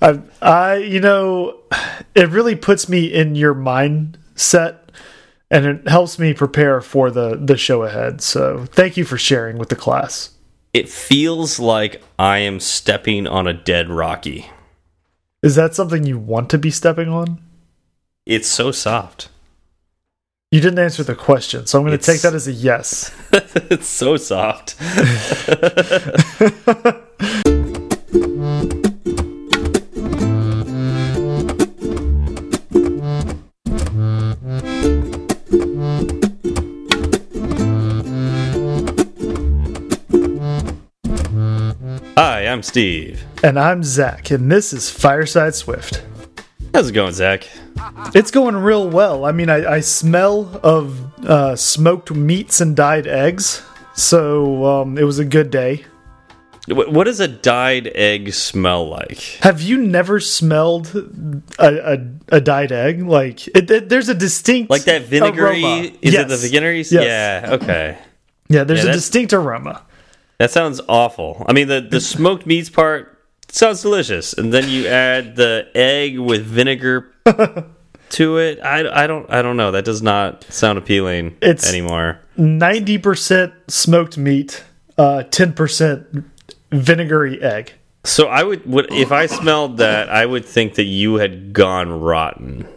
I, I, you know, it really puts me in your mindset, and it helps me prepare for the the show ahead. So, thank you for sharing with the class. It feels like I am stepping on a dead Rocky. Is that something you want to be stepping on? It's so soft. You didn't answer the question, so I'm going to take that as a yes. it's so soft. Hi, I'm Steve. And I'm Zach, and this is Fireside Swift. How's it going, Zach? It's going real well. I mean, I, I smell of uh, smoked meats and dyed eggs, so um, it was a good day. What does a dyed egg smell like? Have you never smelled a, a, a dyed egg? Like, it, it, there's a distinct like that vinegary. Aroma. Is yes. it the vinegary? Yes. Yeah. Okay. Yeah, there's Yeah, a distinct aroma. That sounds awful. I mean, the the smoked meats part sounds delicious, and then you add the egg with vinegar to it. I, I don't I don't know. That does not sound appealing It's- anymore. Ninety percent smoked meat, uh, ten percent vinegary egg. So I would, would if I smelled that, I would think that you had gone rotten.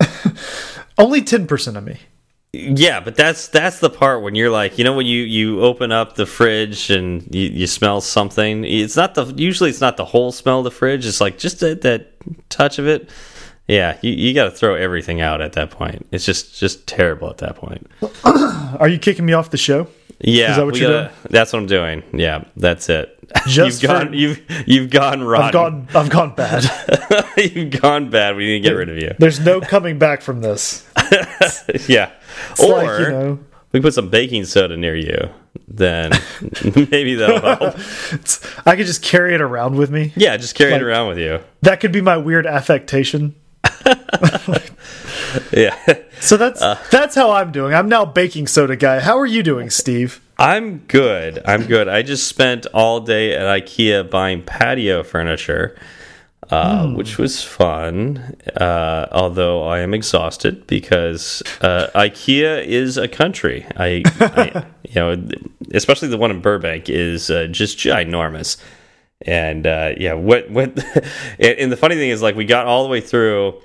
Only ten percent of me. Yeah, but that's that's the part when you're like, you know, when you you open up the fridge and you, you smell something. It's not the usually it's not the whole smell of the fridge. It's like just that, that touch of it. Yeah, you, you got to throw everything out at that point. It's just just terrible at that point. Are you kicking me off the show? Yeah, Is that what you're gotta- That's what I'm doing. Yeah, that's it. Just you've for- gone you've you've gone rotten. I've gone. I've gone bad. you've gone bad. We need to get rid of you. There's no coming back from this. yeah, It's or like, you know, we put some baking soda near you. Then maybe that'll help. I could just carry it around with me. Yeah, just carry Like- it around with you. That could be my weird affectation. Yeah. So that's Uh. that's how I'm doing. I'm now baking soda guy. How are you doing, Steve? I'm good. I'm good. I just spent all day at IKEA buying patio furniture, uh, which was fun. Uh, although I am exhausted because uh, IKEA is a country. I, I, you know, especially the one in Burbank is uh, just ginormous. And uh, yeah, what what? and the funny thing is, like, we got all the way through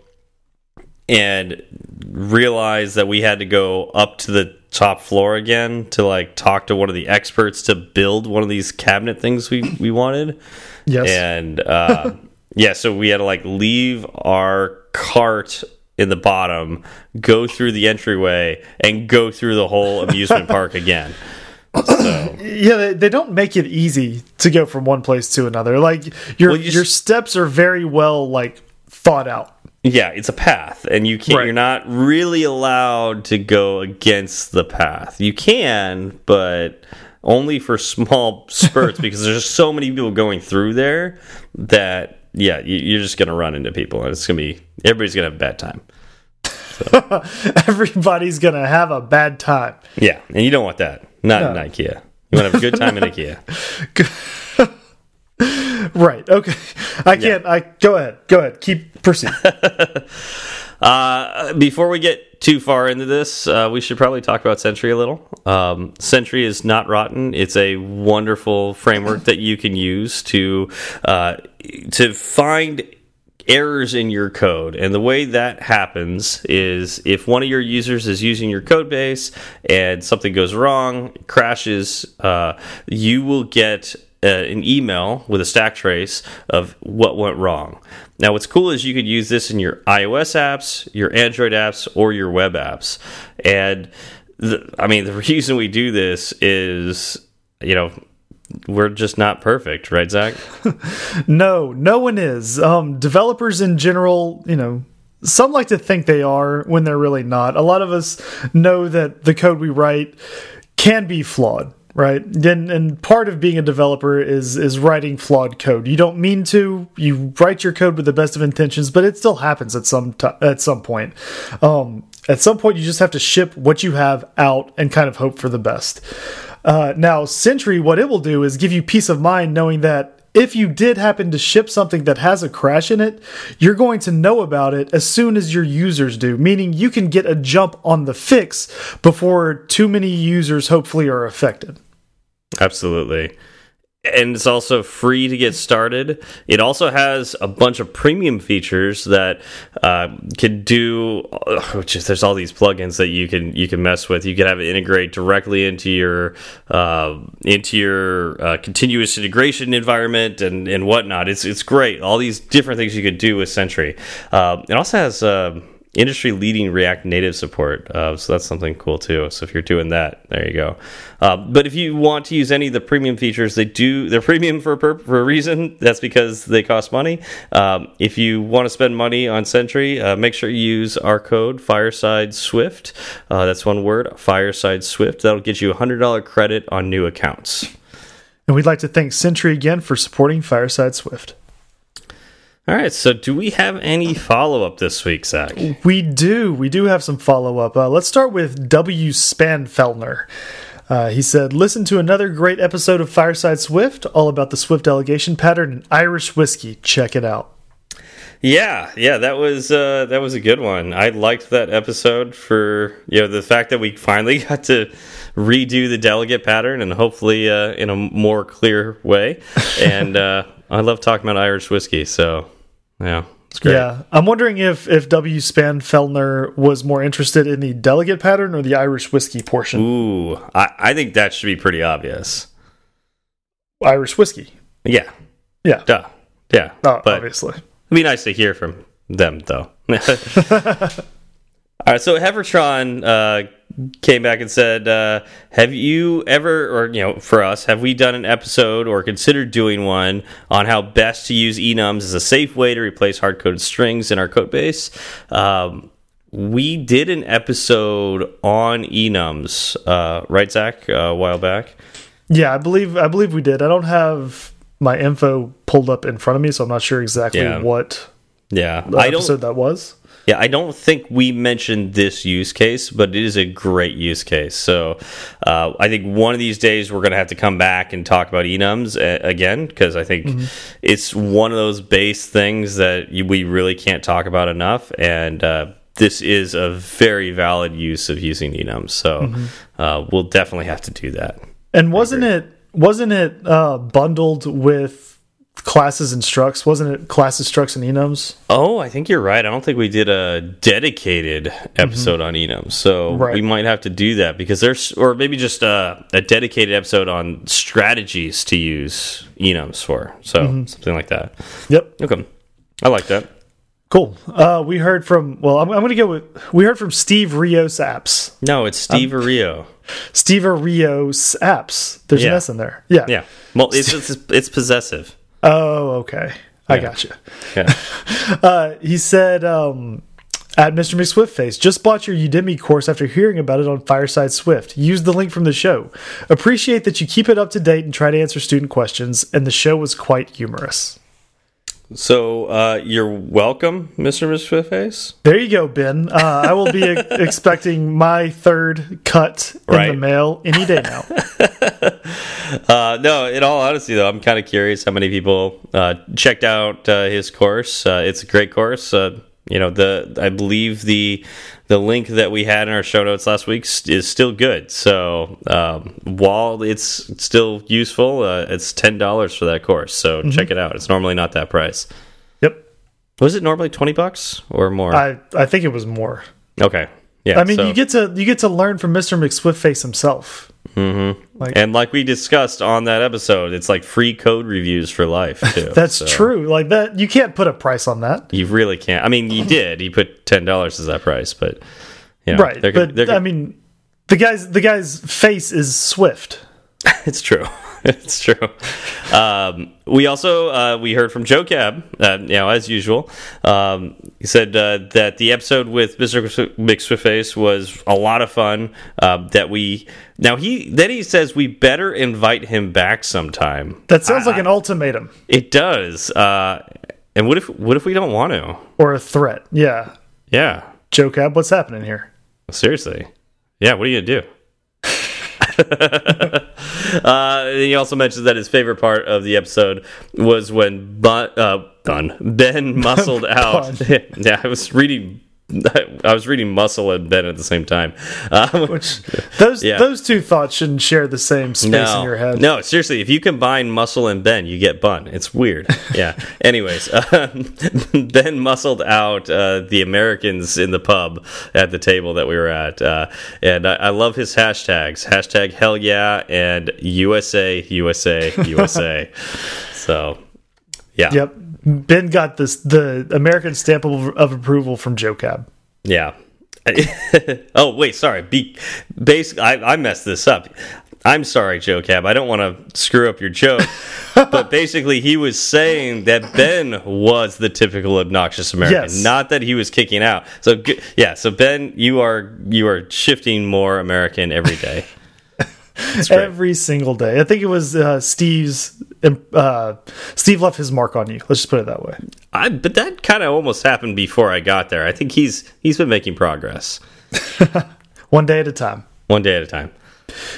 and realized that we had to go up to the top floor again to like talk to one of the experts to build one of these cabinet things we we wanted Yes. and uh yeah so we had to like leave our cart in the bottom go through the entryway and go through the whole amusement park again so yeah, they, they don't make it easy to go from one place to another. Like your Well, you your steps are very well like thought out. Yeah it's a path and you can't Right. you're not really allowed to go against the path. You can but only for small spurts because there's so many people going through there that yeah you, you're just gonna run into people and it's gonna be everybody's gonna have a bad time. Everybody's gonna have a bad time. yeah and you don't want that. Not in ikea. You want to have a good time in ikea Right. Okay. I can't. I go ahead. Go ahead. Keep proceed. Uh, before we get too far into this, uh, we should probably talk about Sentry a little. Um, Sentry is not rotten. It's a wonderful framework that you can use to uh, to find errors in your code. And the way that happens is if one of your users is using your code base and something goes wrong, crashes, uh, you will get uh, an email with a stack trace of what went wrong. Now, what's cool is you could use this in your iOS apps, your Android apps, or your web apps. And the, I mean, the reason we do this is, you know, we're just not perfect, right, Zach? No, no one is. Um, developers in general, you know, some like to think they are when they're really not. A lot of us know that the code we write can be flawed, right? And, and part of being a developer is is writing flawed code. You don't mean to. You write your code with the best of intentions, but it still happens at some at some point. Um, at some point, you just have to ship what you have out and kind of hope for the best. Uh, now, Sentry, what it will do is give you peace of mind knowing that if you did happen to ship something that has a crash in it, you're going to know about it as soon as your users do, meaning you can get a jump on the fix before too many users hopefully are affected. Absolutely and it's also free to get started. It also has a bunch of premium features that uh, can do. Which is, there's all these plugins that you can you can mess with. You can have it integrate directly into your uh, into your uh, continuous integration environment and and whatnot. It's it's great. All these different things you could do with Sentry. Uh, it also has uh, industry leading React Native support. Uh, so that's something cool too. So if you're doing that, there you go. Uh, but if you want to use any of the premium features, they do. They're premium for a, for a reason. That's because they cost money. Um, if you want to spend money on Sentry, uh, make sure you use our code Fireside Swift. Uh, that's one word, Fireside Swift. That'll get you a hundred dollar credit on new accounts. And we'd like to thank Sentry again for supporting Fireside Swift. All right. So, do we have any follow up this week, Zach? We do. We do have some follow up. Uh, let's start with W. Spanfelner. Uh, he said, Listen to another great episode of Fireside Swift, all about the Swift delegation pattern and Irish whiskey. Check it out. Yeah, yeah, that was uh, that was a good one. I liked that episode for you know the fact that we finally got to redo the delegate pattern and hopefully uh, in a more clear way. And uh, I love talking about Irish whiskey, so yeah, it's great. Yeah, I'm wondering if if W. Spanfelner was more interested in the delegate pattern or the Irish whiskey portion. Ooh, I, I think that should be pretty obvious. Irish whiskey. Yeah. Yeah. Duh. Yeah. Oh, but obviously. It'd be nice to hear from them, though. All right, so Hevertron uh, came back and said, uh, "Have you ever, or you know, for us, have we done an episode or considered doing one on how best to use enums as a safe way to replace hard coded strings in our code base?" Um, we did an episode on enums, uh, right, Zach, uh, a while back. Yeah, I believe I believe we did. I don't have my info pulled up in front of me, so I'm not sure exactly what yeah. what yeah episode that was. Yeah, I don't think we mentioned this use case, but it is a great use case. So uh, I think one of these days we're going to have to come back and talk about enums uh, again because I think mm -hmm. it's one of those base things that we really can't talk about enough. And uh, this is a very valid use of using enums. So mm -hmm. uh, we'll definitely have to do that. And wasn't it wasn't it uh, bundled with classes and structs. Wasn't it classes structs and enums oh i think you're right. I don't think we did a dedicated episode mm -hmm. on enums so right. we might have to do that because there's or maybe just a, a dedicated episode on strategies to use enums for. So mm -hmm. something like that. Yep. Okay. I like that. Cool. Uh, we heard from well i'm, I'm gonna go with we heard from steve rios apps. No it's steve um, rio. Steve rios apps. There's yeah. an s in there. Yeah. Yeah. Well it's it's, it's possessive Oh, okay. I got you. Yeah. uh, he said, um, at Mr. McSwiftface, just bought your Udemy course after hearing about it on Fireside Swift. Use the link from the show. Appreciate that you keep it up to date and try to answer student questions, and the show was quite humorous. So uh, you're welcome, Mr. McSwiftface. There you go, Ben. Uh, I will be expecting my third cut in right. the mail any day now. uh, no, in all honesty, though, I'm kind of curious how many people uh, checked out uh, his course. Uh, it's a great course. you know, the I believe the the link that we had in our show notes last week is still good. So um, while it's still useful, it's ten dollars for that course. So mm -hmm. check it out. It's normally not that price. Yep. Was it normally twenty bucks or more? I I think it was more. Okay. Yeah. I mean, so. you get to you get to learn from Mr. McSwiftface himself. Mm -hmm. like, and like we discussed on that episode, it's like free code reviews for life too. That's so. true. Like that, you can't put a price on that. You really can't. I mean, you did. You put ten dollars as that price, but you know, right. They're, but they're, I mean, the guy's the guy's face is Swift. it's true. it's true. Um, we also uh, we heard from Joe Cab, uh, you know, as usual. Um, he said uh, that the episode with Mr. McSwiftface was a lot of fun. Uh, that we now he then he says we better invite him back sometime. That sounds like an ultimatum. It does. Uh, and what if what if we don't want to? Or a threat? Yeah. Yeah. Joe Cab, what's happening here? Seriously. Yeah. What are you gonna do? Uh, he also mentions that his favorite part of the episode was when Bun, uh, Bun Ben muscled out. yeah, I was reading I was reading Muscle and Ben at the same time. Um, Which those yeah. those two thoughts shouldn't share the same space no, in your head. No, seriously, if you combine Muscle and Ben, you get Bun. It's weird. Yeah. Anyways, Ben muscled out uh, the Americans in the pub at the table that we were at, uh, and I, I, love his hashtags: hashtag Hell Yeah and USA USA USA. so, yeah. Yep. Ben got this the American stamp of, of approval from Joe Cab. Yeah. oh wait, sorry. Be basically, I, I messed this up. I'm sorry, Joe Cab. I don't want to screw up your joke, but basically, he was saying that Ben was the typical obnoxious American, yes. not that he was kicking out. So yeah, so Ben, you are you are shifting more American every day. every single day. I think it was uh, Steve's. Uh, Steve left his mark on you. Let's just put it that way. I, but that kind of almost happened before I got there. I think he's he's been making progress. One day at a time. One day at a time.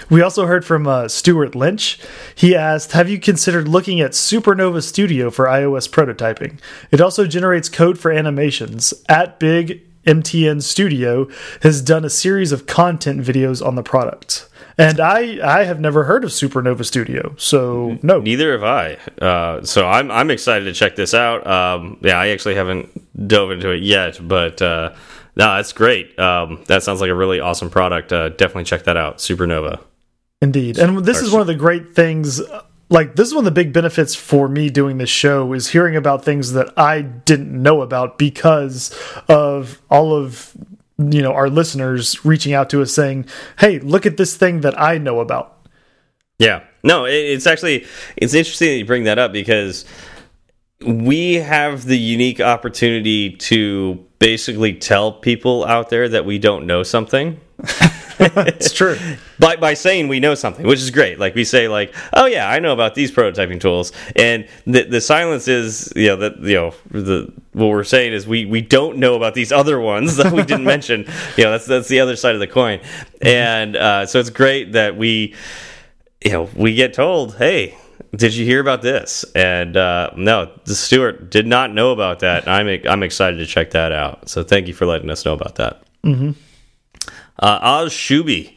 We also heard from uh, Stuart Lynch. He asked, Have you considered looking at Supernova Studio for iOS prototyping? It also generates code for animations. At Big MTN Studio has done a series of content videos on the product. And I I have never heard of Supernova Studio, so no. Neither have I. Uh, so I'm I'm excited to check this out. Um, yeah, I actually haven't dove into it yet, but uh, no, that's great. Um, that sounds like a really awesome product. Uh, definitely check that out, Supernova. Indeed, and this is one of the great things. Like this is one of the big benefits for me doing this show is hearing about things that I didn't know about because of all of you know our listeners reaching out to us saying, "Hey, look at this thing that I know about." Yeah, no, it's actually it's interesting that you bring that up because we have the unique opportunity to basically tell people out there that we don't know something. it's true. by by saying we know something, which is great. Like we say, like, oh yeah, I know about these prototyping tools, and the the silence is, you know, that you know the what we're saying is we we don't know about these other ones that we didn't mention. You know, that's that's the other side of the coin, and uh, so it's great that we, you know, we get told, hey. Did you hear about this? And uh, no, Stuart did not know about that. I'm I'm excited to check that out. So thank you for letting us know about that. Mm -hmm. Uh, Oz Shuby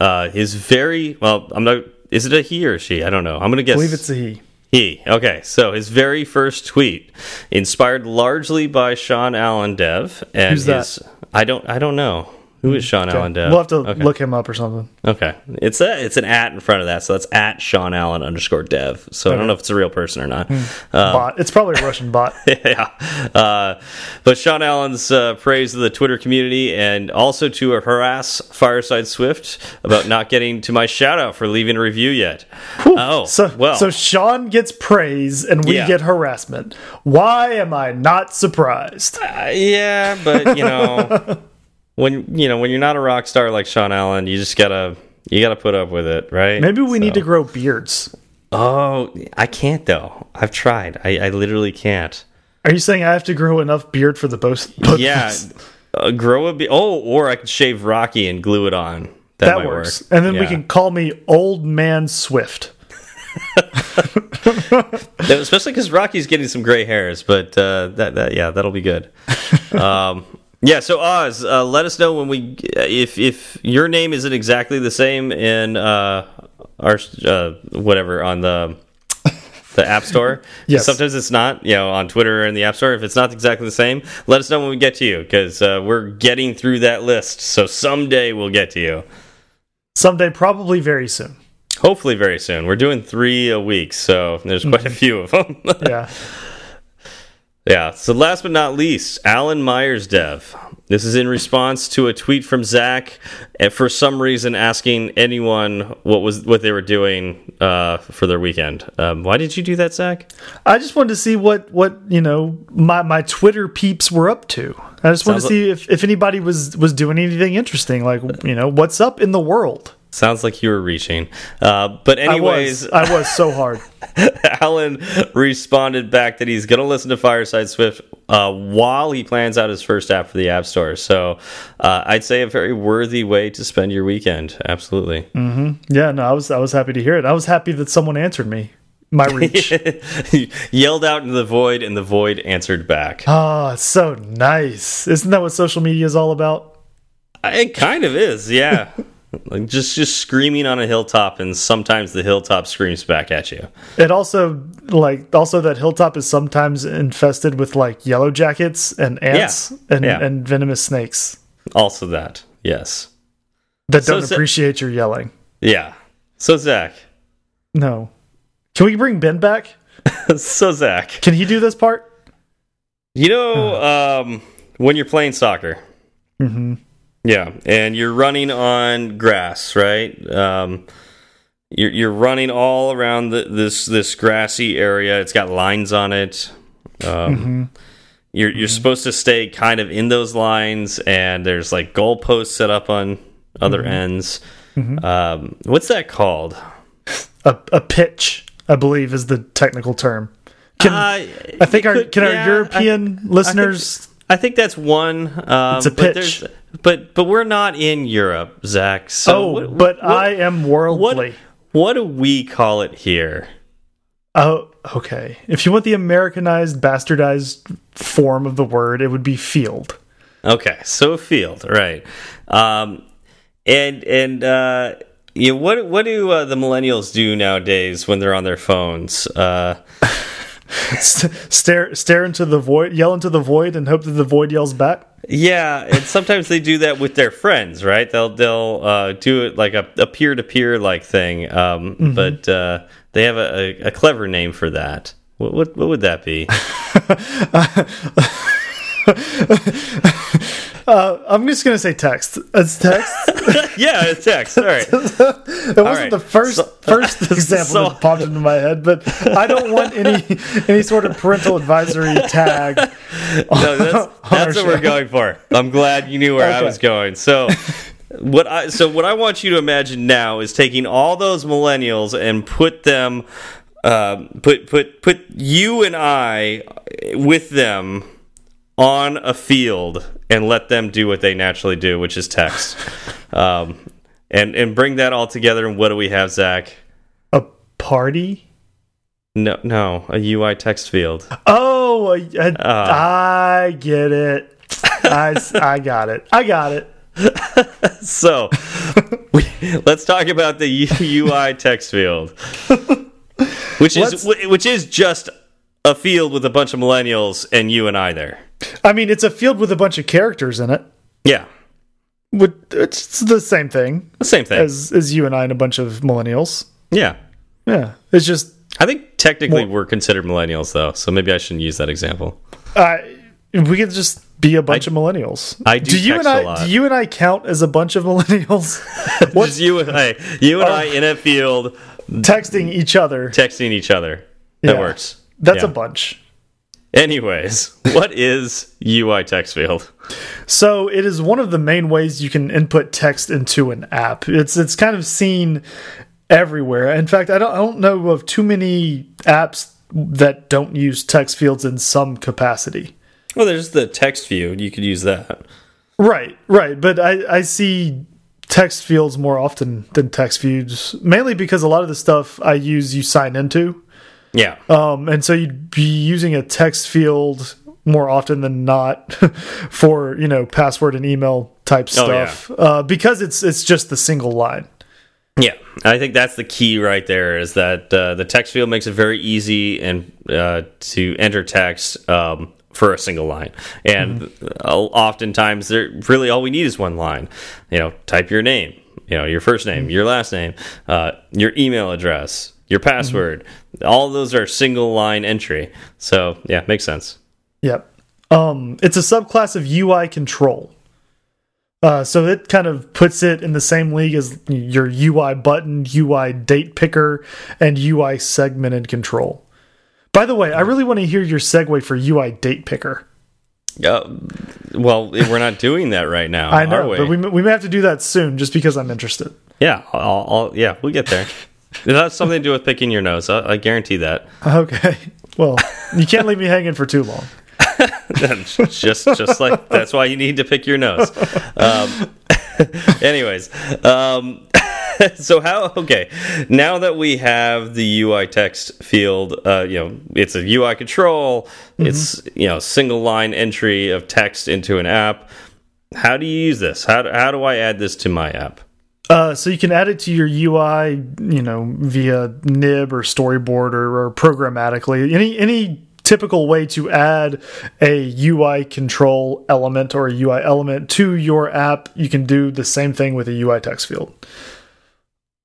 uh, is very well. I'm not. Is it a he or she? I don't know. I'm gonna guess. I believe it's a he. He. Okay. So his very first tweet, inspired largely by Sean Allen Dev, and Who's his. That? I don't. I don't know. Who is Sean okay. Allen Dev? We'll have to okay. look him up or something. Okay, it's a it's an at in front of that, so that's at Sean Allen underscore Dev. So okay. I don't know if it's a real person or not. Um, bot. It's probably a Russian bot. yeah, uh, but Sean Allen's uh, praise of the Twitter community and also to harass Fireside Swift about not getting to my shout out for leaving a review yet. Whew. Oh, so well, so Sean gets praise and we yeah. get harassment. Why am I not surprised? Uh, yeah, but you know. when you know when you're not a rock star like Sean Allen, you just gotta you gotta put up with it, right? Maybe we so. need to grow beards. Oh, I can't though. I've tried. I, I literally can't. Are you saying I have to grow enough beard for the both? both yeah, uh, grow a beard. Oh, or I could shave Rocky and glue it on. That, that works. Work. And then yeah. we can call me Old Man Swift. Especially because Rocky's getting some gray hairs, but uh, that that yeah, that'll be good. Um, yeah, so Oz, uh, let us know when we if if your name isn't exactly the same in uh, our uh, whatever on the the App Store. yes. Sometimes it's not, you know, on Twitter or in the App Store. If it's not exactly the same, let us know when we get to you because uh, we're getting through that list. So someday we'll get to you. Someday, probably very soon. Hopefully, very soon. We're doing three a week, so there's quite a few of them. yeah. Yeah. So last but not least, Alan Myers Dev. This is in response to a tweet from Zach, and for some reason asking anyone what was what they were doing uh, for their weekend. Um, why did you do that, Zach? I just wanted to see what what you know my my Twitter peeps were up to. I just wanted to see if if anybody was was doing anything interesting, like you know what's up in the world. Sounds like you were reaching. Uh, but anyways, I was, I was so hard. Alan responded back that he's going to listen to Fireside Swift uh, while he plans out his first app for the App Store. So uh, I'd say a very worthy way to spend your weekend. Absolutely. Mm. Yeah, no, I was I was happy to hear it. I was happy that someone answered me. My reach. Yelled out into the void, and the void answered back. Oh, so nice. Isn't that what social media is all about? It kind of is, yeah. like just just screaming on a hilltop, and sometimes the hilltop screams back at you. It also like also that hilltop is sometimes infested with like yellow jackets and ants Yeah. and Yeah. and venomous snakes Also, that yes, that So don't appreciate your yelling. yeah. So Zach, No. Can we bring Ben back? so Zach, Can he do this part? you know um, when you're playing soccer, Mm-hmm. Yeah, and you're running on grass, right? Um, you're you're running all around the, this this grassy area. It's got lines on it. Um, You're you're supposed to stay kind of in those lines, and there's like goalposts set up on other ends. Um, what's that called? A, a pitch, I believe, is the technical term. Can Uh, I think our could- can yeah, our I- European listeners? I think that's one. Um, It's a pitch. But but we're not in Europe, Zach. So oh, what- but what- I am worldly. What do we call it here? Oh, okay. If you want the Americanized, bastardized form of the word, it would be field. Okay, so field, right? Um, and and uh, you know, what what do uh, the millennials do nowadays when they're on their phones? Uh, stare, stare into the void, yell into the void, and hope that the void yells back. yeah, and sometimes they do that with their friends, right? They'll they'll uh, do it like a, a peer to peer like thing, um, but uh, they have a, a, a clever name for that. What what, what would that be? Uh, I'm just gonna say text. It's text. yeah, it's text. All right. It wasn't right. the first So- first example so- that popped into my head, but I don't want any any sort of parental advisory tag. No, that's, that's what we're going for. I'm glad you knew where I was going. So what I so what I want you to imagine now is taking all those millennials and put them um, put put put you and I with them on a field and let them do what they naturally do, which is text. Um, and and bring that all together and what do we have, Zach? A party? No, no, a UI text field. Oh, I, I, Ah. I get it. I, I got it. I got it. So, we, let's talk about the UI text field, which is which is just a field with a bunch of millennials and you and I there. I mean, it's a field with a bunch of characters in it. Yeah, Would- It's the same thing the same thing. as as you and I and a bunch of millennials. yeah, Yeah, it's just I think technically Well- we're considered millennials though, so maybe I shouldn't use that example. I we could just be a bunch of millennials. I do you and I lot. do you and I count as a bunch of millennials? What's Just you and I, you and oh. I in a field texting each other? texting each other. That Yeah. works. That's Yeah. a bunch. Anyways, what is UI text field? So it is one of the main ways you can input text into an app. It's it's kind of seen everywhere. In fact, I don't I don't know of too many apps that don't use text fields in some capacity. Well, there's the text view. You could use that. Right, right. But I, I see text fields more often than text views, mainly because a lot of the stuff I use you sign into. Yeah. Um, and so you'd be using a text field more often than not for, you know, password and email type Oh, yeah. stuff. Uh, because it's it's just the single line. Yeah, I think that's the key right there. Is that uh, the text field makes it very easy and uh, to enter text um, for a single line, and uh, oftentimes there really all we need is one line. You know, type your name, you know, your first name, your last name, uh, your email address, your password. All of those are single line entry. So yeah, makes sense. Yep. Um, it's a subclass of UI control. Uh, so it kind of puts it in the same league as your UI button, UI date picker, and UI segmented control. By the way, I really want to hear your segue for UI date picker. Uh, well, we're not doing that right now. I know, we? but we, we may have to do that soon just because I'm interested. Yeah, I'll, I'll, yeah, we'll get there. It has something to do with picking your nose. I, I guarantee that. Okay. Well, you can't leave me hanging for too long. just just like that's why you need to pick your nose. Um, anyways, um, so how? Okay, now that we have the UI text field, uh, you know, it's a UI control. Mm -hmm. It's you know single line entry of text into an app. How do you use this? How do, how do I add this to my app? Uh, so you can add it to your UI, you know, via nib or storyboard or, or programmatically. Any any typical way to add a UI control element or a UI element to your app, you can do the same thing with a UI text field.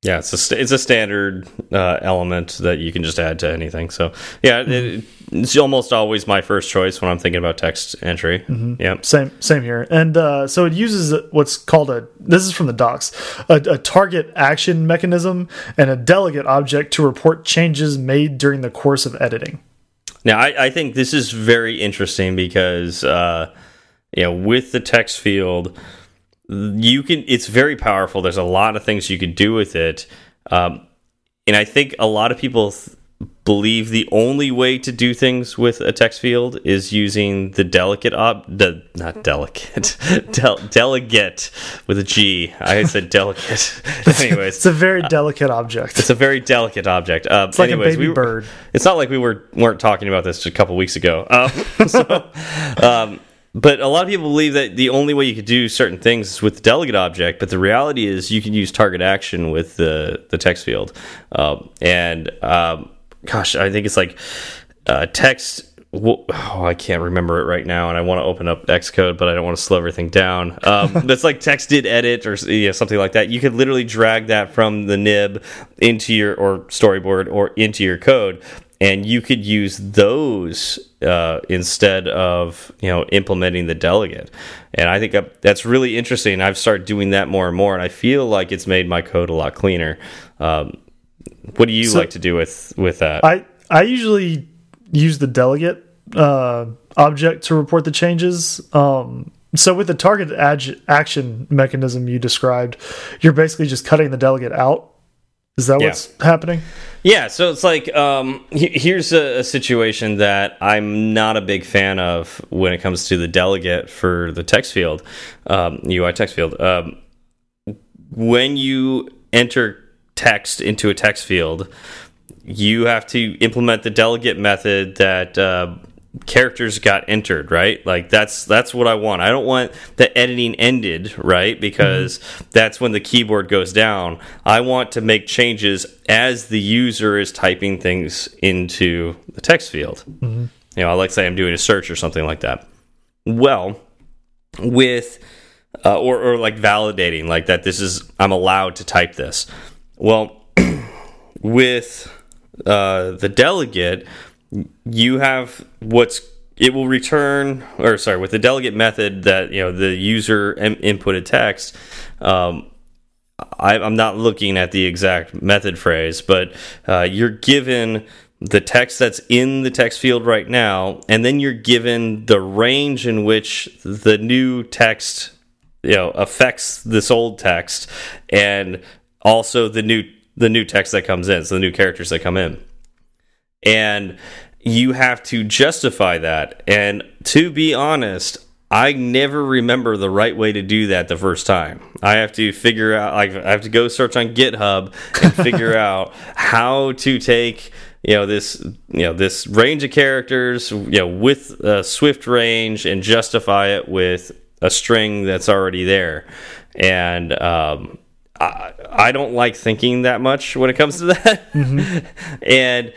Yeah, it's a it's a standard uh, element that you can just add to anything. So yeah, it, it's almost always my first choice when I'm thinking about text entry. Mm -hmm. Yeah, same same here. And uh, so it uses what's called a this is from the docs a, a, target action mechanism and a delegate object to report changes made during the course of editing. Now I, I think this is very interesting because uh, you know with the text field you can it's very powerful. There's a lot of things you can do with it. Um, and i think a lot of people believe the only way to do things with a text field is using the delicate ob the not delicate del delegate with a g. I said delicate. Anyways. it's a very delicate object. It's a very delicate object. Uh, it's like anyways, a baby we, bird. it's not like we were weren't talking about this a couple weeks ago. Uh, so, um, but a lot of people believe that the only way you could do certain things is with the delegate object. But the reality is you can use target action with the the text field. Um, and um, gosh, I think it's like uh, text. Oh, I can't remember it right now, and I want to open up Xcode, but I don't want to slow everything down. Um, that's like text did edit or you know, something like that. You could literally drag that from the nib into your or storyboard or into your code, and you could use those uh, instead of you know implementing the delegate. And I think that's really interesting. I've started doing that more and more, and I feel like it's made my code a lot cleaner. Um, what do you so like to do with with that? I I usually use the delegate uh, object to report the changes. Um, so with the target action mechanism you described, you're basically just cutting the delegate out is that yeah. what's happening? Yeah, so it's like um, here's a, a, situation that I'm not a big fan of when it comes to the delegate for the text field, um, UI text field. Um, when you enter text into a text field, you have to implement the delegate method that uh, characters got entered right? Like that's that's what i want. I don't want the editing ended right? Because mm -hmm. that's when the keyboard goes down. I want to make changes as the user is typing things into the text field. Mm -hmm. you know I like say i'm doing a search or something like that. Well with uh, or, or like validating like that this is i'm allowed to type this. Well with uh, the delegate you have what's it will return or sorry with the delegate method that you know the user inputted text um, I, am not looking at the exact method phrase but uh, you're given the text that's in the text field right now and then you're given the range in which the new text you know affects this old text and also the new the new text that comes in so the new characters that come in. And you have to justify that. And to be honest, I never remember the right way to do that the first time. I have to figure out, like, I have to go search on GitHub and figure out how to take you know this you know this range of characters you know with a swift range and justify it with a string that's already there and um, I, I don't like thinking that much when it comes to that mm -hmm. and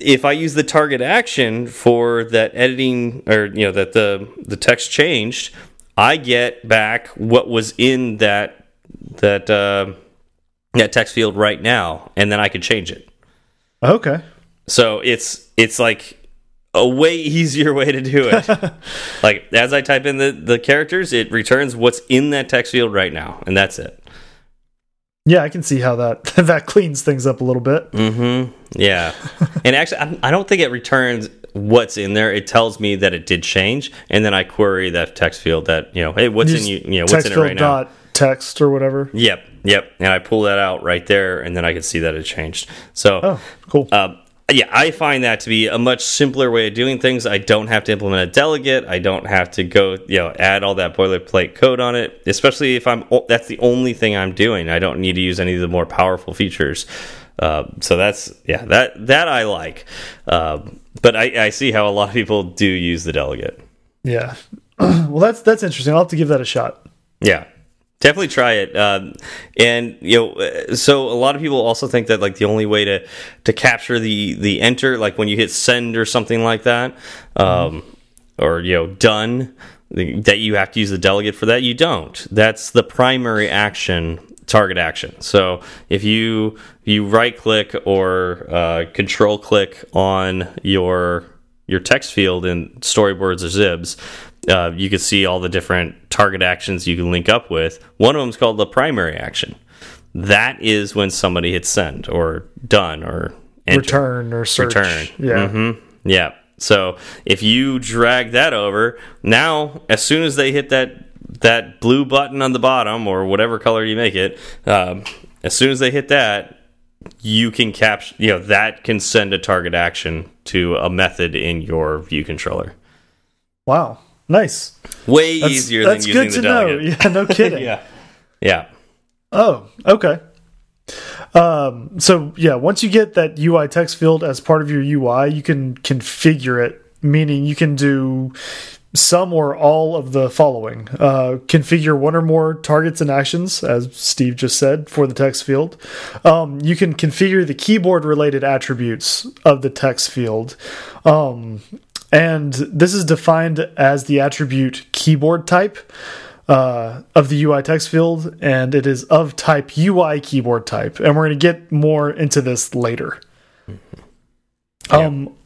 if I use the target action for that editing or you know that the the text changed, I get back what was in that that uh, that text field right now, and then I can change it. Okay. So it's it's like a way easier way to do it. like as I type in the the characters, it returns what's in that text field right now, and that's it. Yeah, I can see how that that cleans things up a little bit. Mm-hmm. Yeah, and actually, I don't think it returns what's in there. It tells me that it did change, and then I query that text field that you know, hey, what's in you, you know, what's in it right now? text or whatever. Yep, yep. And I pull that out right there, and then I can see that it changed. So, oh, cool. Uh, yeah, I find that to be a much simpler way of doing things. I don't have to implement a delegate. I don't have to go, you know, add all that boilerplate code on it. Especially if I'm that's the only thing I'm doing. I don't need to use any of the more powerful features. Uh, so that's yeah, that that I like. Uh, but I, I see how a lot of people do use the delegate. Yeah. well, that's that's interesting. I'll have to give that a shot. Yeah, definitely try it um, and you know uh, so a lot of people also think that like the only way to to capture the the enter like when you hit send or something like that um, or you know done that you have to use the delegate for that you don't that's the primary action target action so if you you right click or uh, control click on your your text field in storyboards or xibs uh, you can see all the different target actions you can link up with. One of them is called the primary action. That is when somebody hits send or done or enter. return or search. Return. Yeah. Mm -hmm. Yeah. So if you drag that over, now as soon as they hit that that blue button on the bottom or whatever color you make it, um, as soon as they hit that, you can capture. You know that can send a target action to a method in your view controller. Wow. Nice. Way that's, easier that's than good using to the know. delegate. Yeah, no kidding. yeah. Yeah. Oh, okay. Um, so yeah, once you get that UI text field as part of your UI, you can configure it, meaning you can do some or all of the following. Uh, configure one or more targets and actions, as Steve just said, for the text field. Um, you can configure the keyboard related attributes of the text field. Um, and this is defined as the attribute keyboard type uh, of the UI text field, and it is of type UI keyboard type. And we're going to get more into this later. Yeah. Um,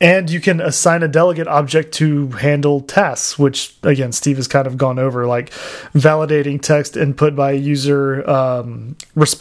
and you can assign a delegate object to handle tasks, which again Steve has kind of gone over, like validating text input by a user, um, responding